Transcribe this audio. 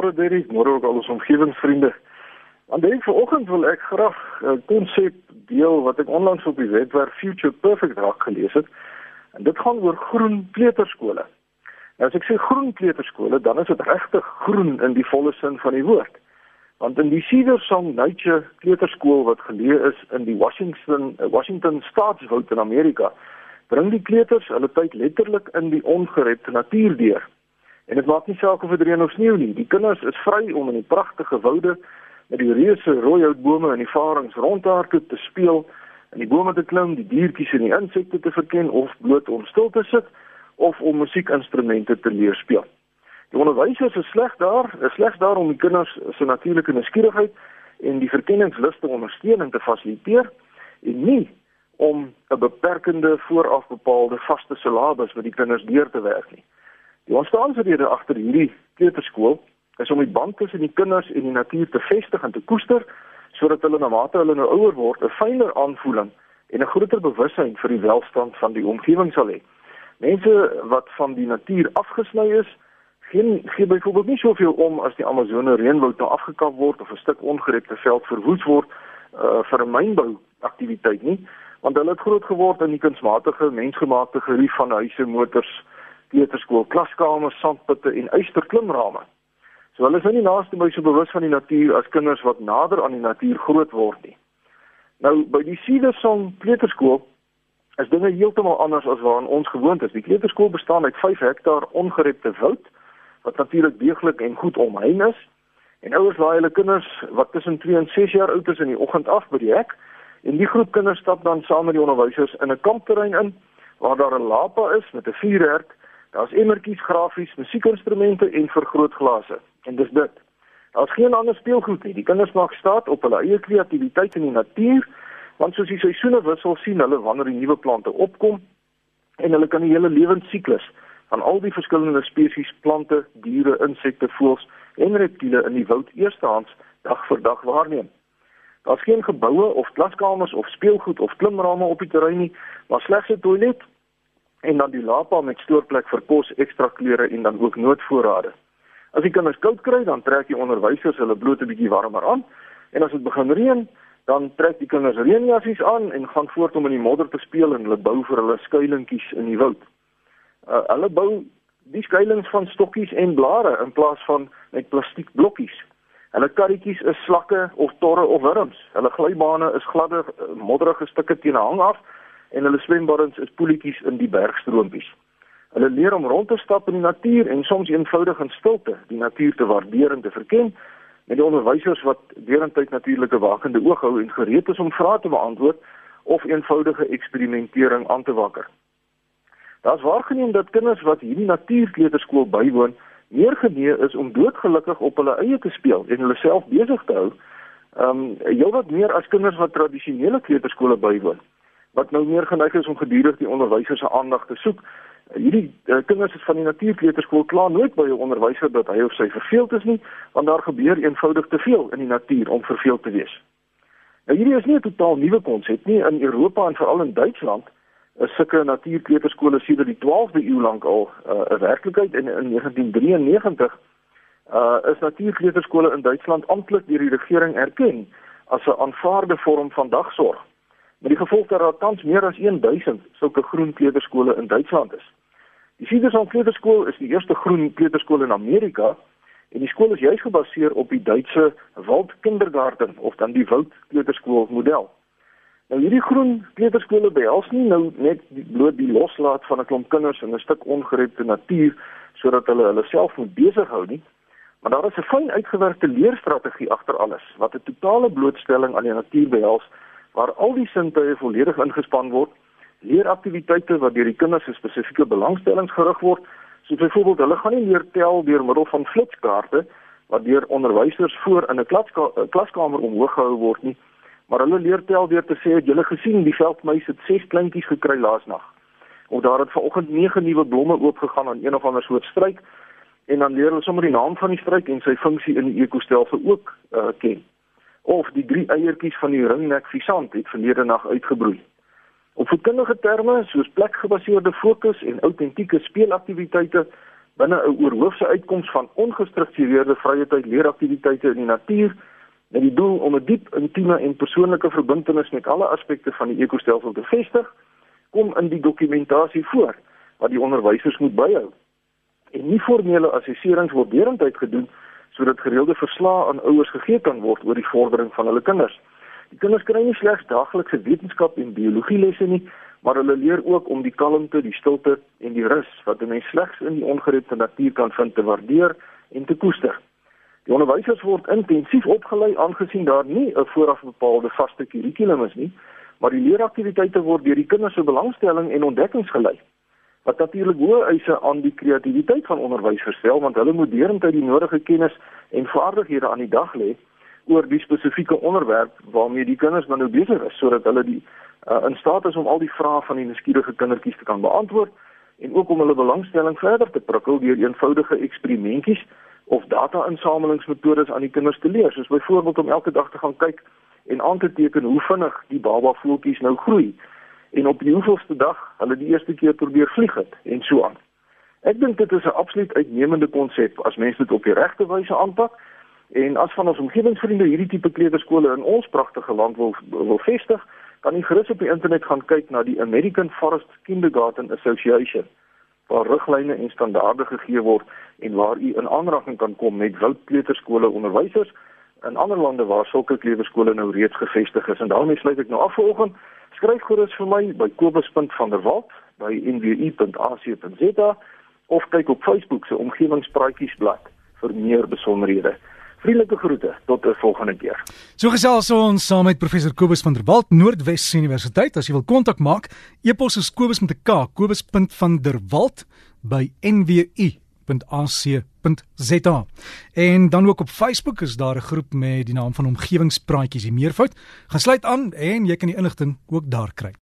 Môre Derrick, môre ook al ons omgewingsvriende. Want denk vanoggend wil ek graag 'n konsep deel wat ek onlangs op die webwerf Future Perfect raak gelees het. En dit gaan oor groen kleuterskole. Nou as ek sê groen kleuterskole, dan is dit regtig groen in die volle sin van die woord. Want in die Cedar Song Nature Kleuterskool wat geleë is in die Washington Washington Staatswoud in Amerika, bring die kleuters hulle tyd letterlik in die ongerepte natuur deur. En dit maak nie saak of dit reën of sneeu nie. Die kinders is vry om in die pragtige woude met die reuse rooihoutbome en die varings rondhardloop te speel, in die bome te klim, die diertjies en die insekte te verken of bloot om stil te sit of om musiekinstrumente te leer speel. Die onderwysers is sleg daar, is slegs daar om die kinders se natuurlike nuuskierigheid en die verkenningslus te ondersteun en te fasiliteer en nie om 'n beperkende vooraf bepaalde vaste syllabus vir die kinders deur te werk nie. Die ontstaansrede agter hierdie kleuterskool is om die band tussen die kinders en die natuur te vestig en te koester sodat hulle na mate hulle nou ouer word 'n fyner aanvoeling en 'n groter bewussyn vir die welstand van die omgewing sal hê. Mense wat van die natuur afgesny is, geen gee byvoorbeeld nie soveel om as die Amazone reënwoud nou afgekap word of 'n stuk ongerepte veld verwoes word uh, vir 'n mynbou aktiwiteit nie, want hulle het groot geword in die kunsmatige mensgemaakte gerief van huise, motors, kleuterskool, klaskamers, sandputte en eysterklimrame. So hulle is nou nie naaste by so bewus van die natuur as kinders wat nader aan die natuur groot word nie. Nou by die Cedersong kleuterskool is dinge heeltemal anders as waaraan ons gewoond is. Die kleuterskool bestaan uit 5 hektaar ongerepte woud wat natuurlik deeglik en goed omheind is. En ouers laai hulle kinders wat tussen 2 en 6 jaar oud is in die oggend af by die hek en die groep kinders stap dan saam met die onderwysers in 'n kampterrein in waar daar 'n lapa is met 'n vuurherd Daar's emmertjies, grafies, musiekinstrumente en vergrootglase. En dis dit. Daar's geen ander speelgoed nie. Die kinders maak staat op hulle eie kreatiwiteit in die natuur, want soos die seisoene wissel, sien hulle wanneer die nuwe plante opkom en hulle kan die hele lewensiklus van al die verskillende spesies plante, diere, insekte, voëls en reptiele in die woud eerstehands dag vir dag waarneem. Daar's geen geboue of klaskamers of speelgoed of klimrame op die terrein nie, maar slegs 'n toilet en dan die lapa met stoorplek vir kos, ekstra klere en dan ook noodvoorrade. As die kinders koud kry, dan trek die onderwysers hulle bloot 'n bietjie warmer aan en as dit begin reën, dan trek die kinders reënjassies aan en gaan voort om in die modder te speel en hulle bou vir hulle skuilingkies in die woud. Uh, hulle bou die skuilings van stokkies en blare in plaas van met plastiek blokkies. Hulle karretjies is slakke of torre of wurms. Hulle glybane is gladde uh, modderige stukke teen 'n hang af en hulle swembaddens is poeltjies in die bergstroompies. Hulle leer om rond te stap in die natuur en soms eenvoudig in stilte die natuur te waardeer en te verken met die onderwysers wat derentyd natuurlike wakende oog hou en gereed is om vrae te beantwoord of eenvoudige eksperimentering aan te wakker. Daar's waargeneem dat kinders wat hierdie natuurkleuterskool bywoon, meer genee is om doodgelukkig op hulle eie te speel en hulle self besig te hou. Ehm um, heelwat meer as kinders wat tradisionele kleuterskole bywoon wat nou meer geneig is om gedurig die onderwysers se aandag te soek. Hierdie uh, kinders is van die natuurkleuterskool klaar nooit by 'n onderwyser dat hy of sy verveeld is nie, want daar gebeur eenvoudig te veel in die natuur om verveeld te wees. Nou hierdie is nie 'n totaal nuwe konsep nie in Europa en veral in Duitsland. Is sulke natuurkleuterskole sedert die 12de eeu lank al uh, 'n uh, werklikheid en in 1993 uh is natuurkleuterskole in Duitsland amptelik deur die regering erken as 'n aanvaarde vorm van dagsorg met die gevolg dat daar tans meer as 1000 sulke groen kleuterskole in Duitsland is. Die Siederson Kleuterskool is die eerste groen kleuterskool in Amerika en die skool is juis gebaseer op die Duitse Waldkindergarten of dan die Woud Kleuterskool model. Nou hierdie groen kleuterskole behels nie nou net die bloot die loslaat van 'n klomp kinders in 'n stuk ongerepte natuur sodat hulle hulle self moet besig hou nie, maar daar is 'n fyn uitgewerkte leerstrategie agter alles wat 'n totale blootstelling aan die natuur behels waar al die sintuie volledig ingespan word, leeraktiwiteite wat deur die kinders se spesifieke belangstellings gerig word, soos byvoorbeeld hulle gaan nie leer tel deur middel van flitskaarte wat deur onderwysers voor in 'n klaskamer omhoog gehou word nie, maar hulle leer tel deur te sê, "Het julle gesien die veldmuis het 6 kleintjies gekry laasnag?" Of daar het vanoggend 9 nuwe blomme oopgegaan aan een of ander soort struik en dan leer hulle sommer die naam van die struik en sy funksie in die ekostelsel ook uh, ken of die drie eiertjies van die ringnek visant het verlede nag uitgebroei. Op voedkundige terme, soos plekgebaseerde fokus en autentieke speelaktiwiteite, binne 'n oorhoofse uitkoms van ongestruktureerde vrye tyd leeraktiwiteite in die natuur met die doel om 'n diep intieme en persoonlike verbintenis met alle aspekte van die ekostelsel te vestig, kom in die dokumentasie voor wat die onderwysers moet byhou. En nie formele assesserings word deurentyd gedoen sodat gereelde verslae aan ouers gegee kan word oor die vordering van hulle kinders. Die kinders kry nie slegs daaglikse wetenskap en biologie lesse nie, maar hulle leer ook om die kalmte, die stilte en die rus wat 'n mens slegs in die ongerepte natuur kan vind te waardeer en te koester. Die onderwysers word intensief opgelei aangesien daar nie 'n vooraf bepaalde vaste kurrikulum is nie, maar die leeraktiwiteite word deur die kinders se belangstelling en ontdekkings gelei. Wat natuurlik hoë eise aan die kreatiwiteit van onderwysers stel want hulle moet deurentyd die nodige kennis en vaardighede aan die dag lê oor die spesifieke onderwerp waarmee die kinders dan nou besig is sodat hulle die uh, in staat is om al die vrae van die nuuskierige kindertjies te kan beantwoord en ook om hulle belangstelling verder te prikkel deur eenvoudige eksperimentjies of data-insamelingsmetodes aan die kinders te leer soos byvoorbeeld om elke dag te gaan kyk en aan te teken hoe vinnig die baba voeltjies nou groei en op die hoeveelste dag hulle die eerste keer probeer vlieg het en so aan. Ek dink dit is 'n absoluut uitnemende konsep as mense dit op die regte wyse aanpak En as van ons omgewingsvriende hierdie tipe kleuterskole in ons pragtige land wil wil vestig, kan jy gerus op die internet gaan kyk na die American Forest Kindergarten Association waar riglyne en standaarde gegee word en waar u in aanraking kan kom met wildkleuterskole onderwysers in ander lande waar sulke kleuterskole nou reeds gevestig is. En daarmee sluit ek nou af vanoggend. Skryf gerus vir my by kobus.vanderwalt by nwu.ac.za of kyk op Facebook se omgewingspraatjiesblad vir meer besonderhede. Vriendelike groete tot 'n volgende keer. So gesels ons saam met professor Kobus van der Walt Noordwes Universiteit. As jy wil kontak maak, e-pos is kobus met 'n k, kobus.vanderwalt by nwu.ac.za. En dan ook op Facebook is daar 'n groep met die naam van Omgewingspraatjies, die meervoud. Gaan sluit aan en jy kan die inligting ook daar kry.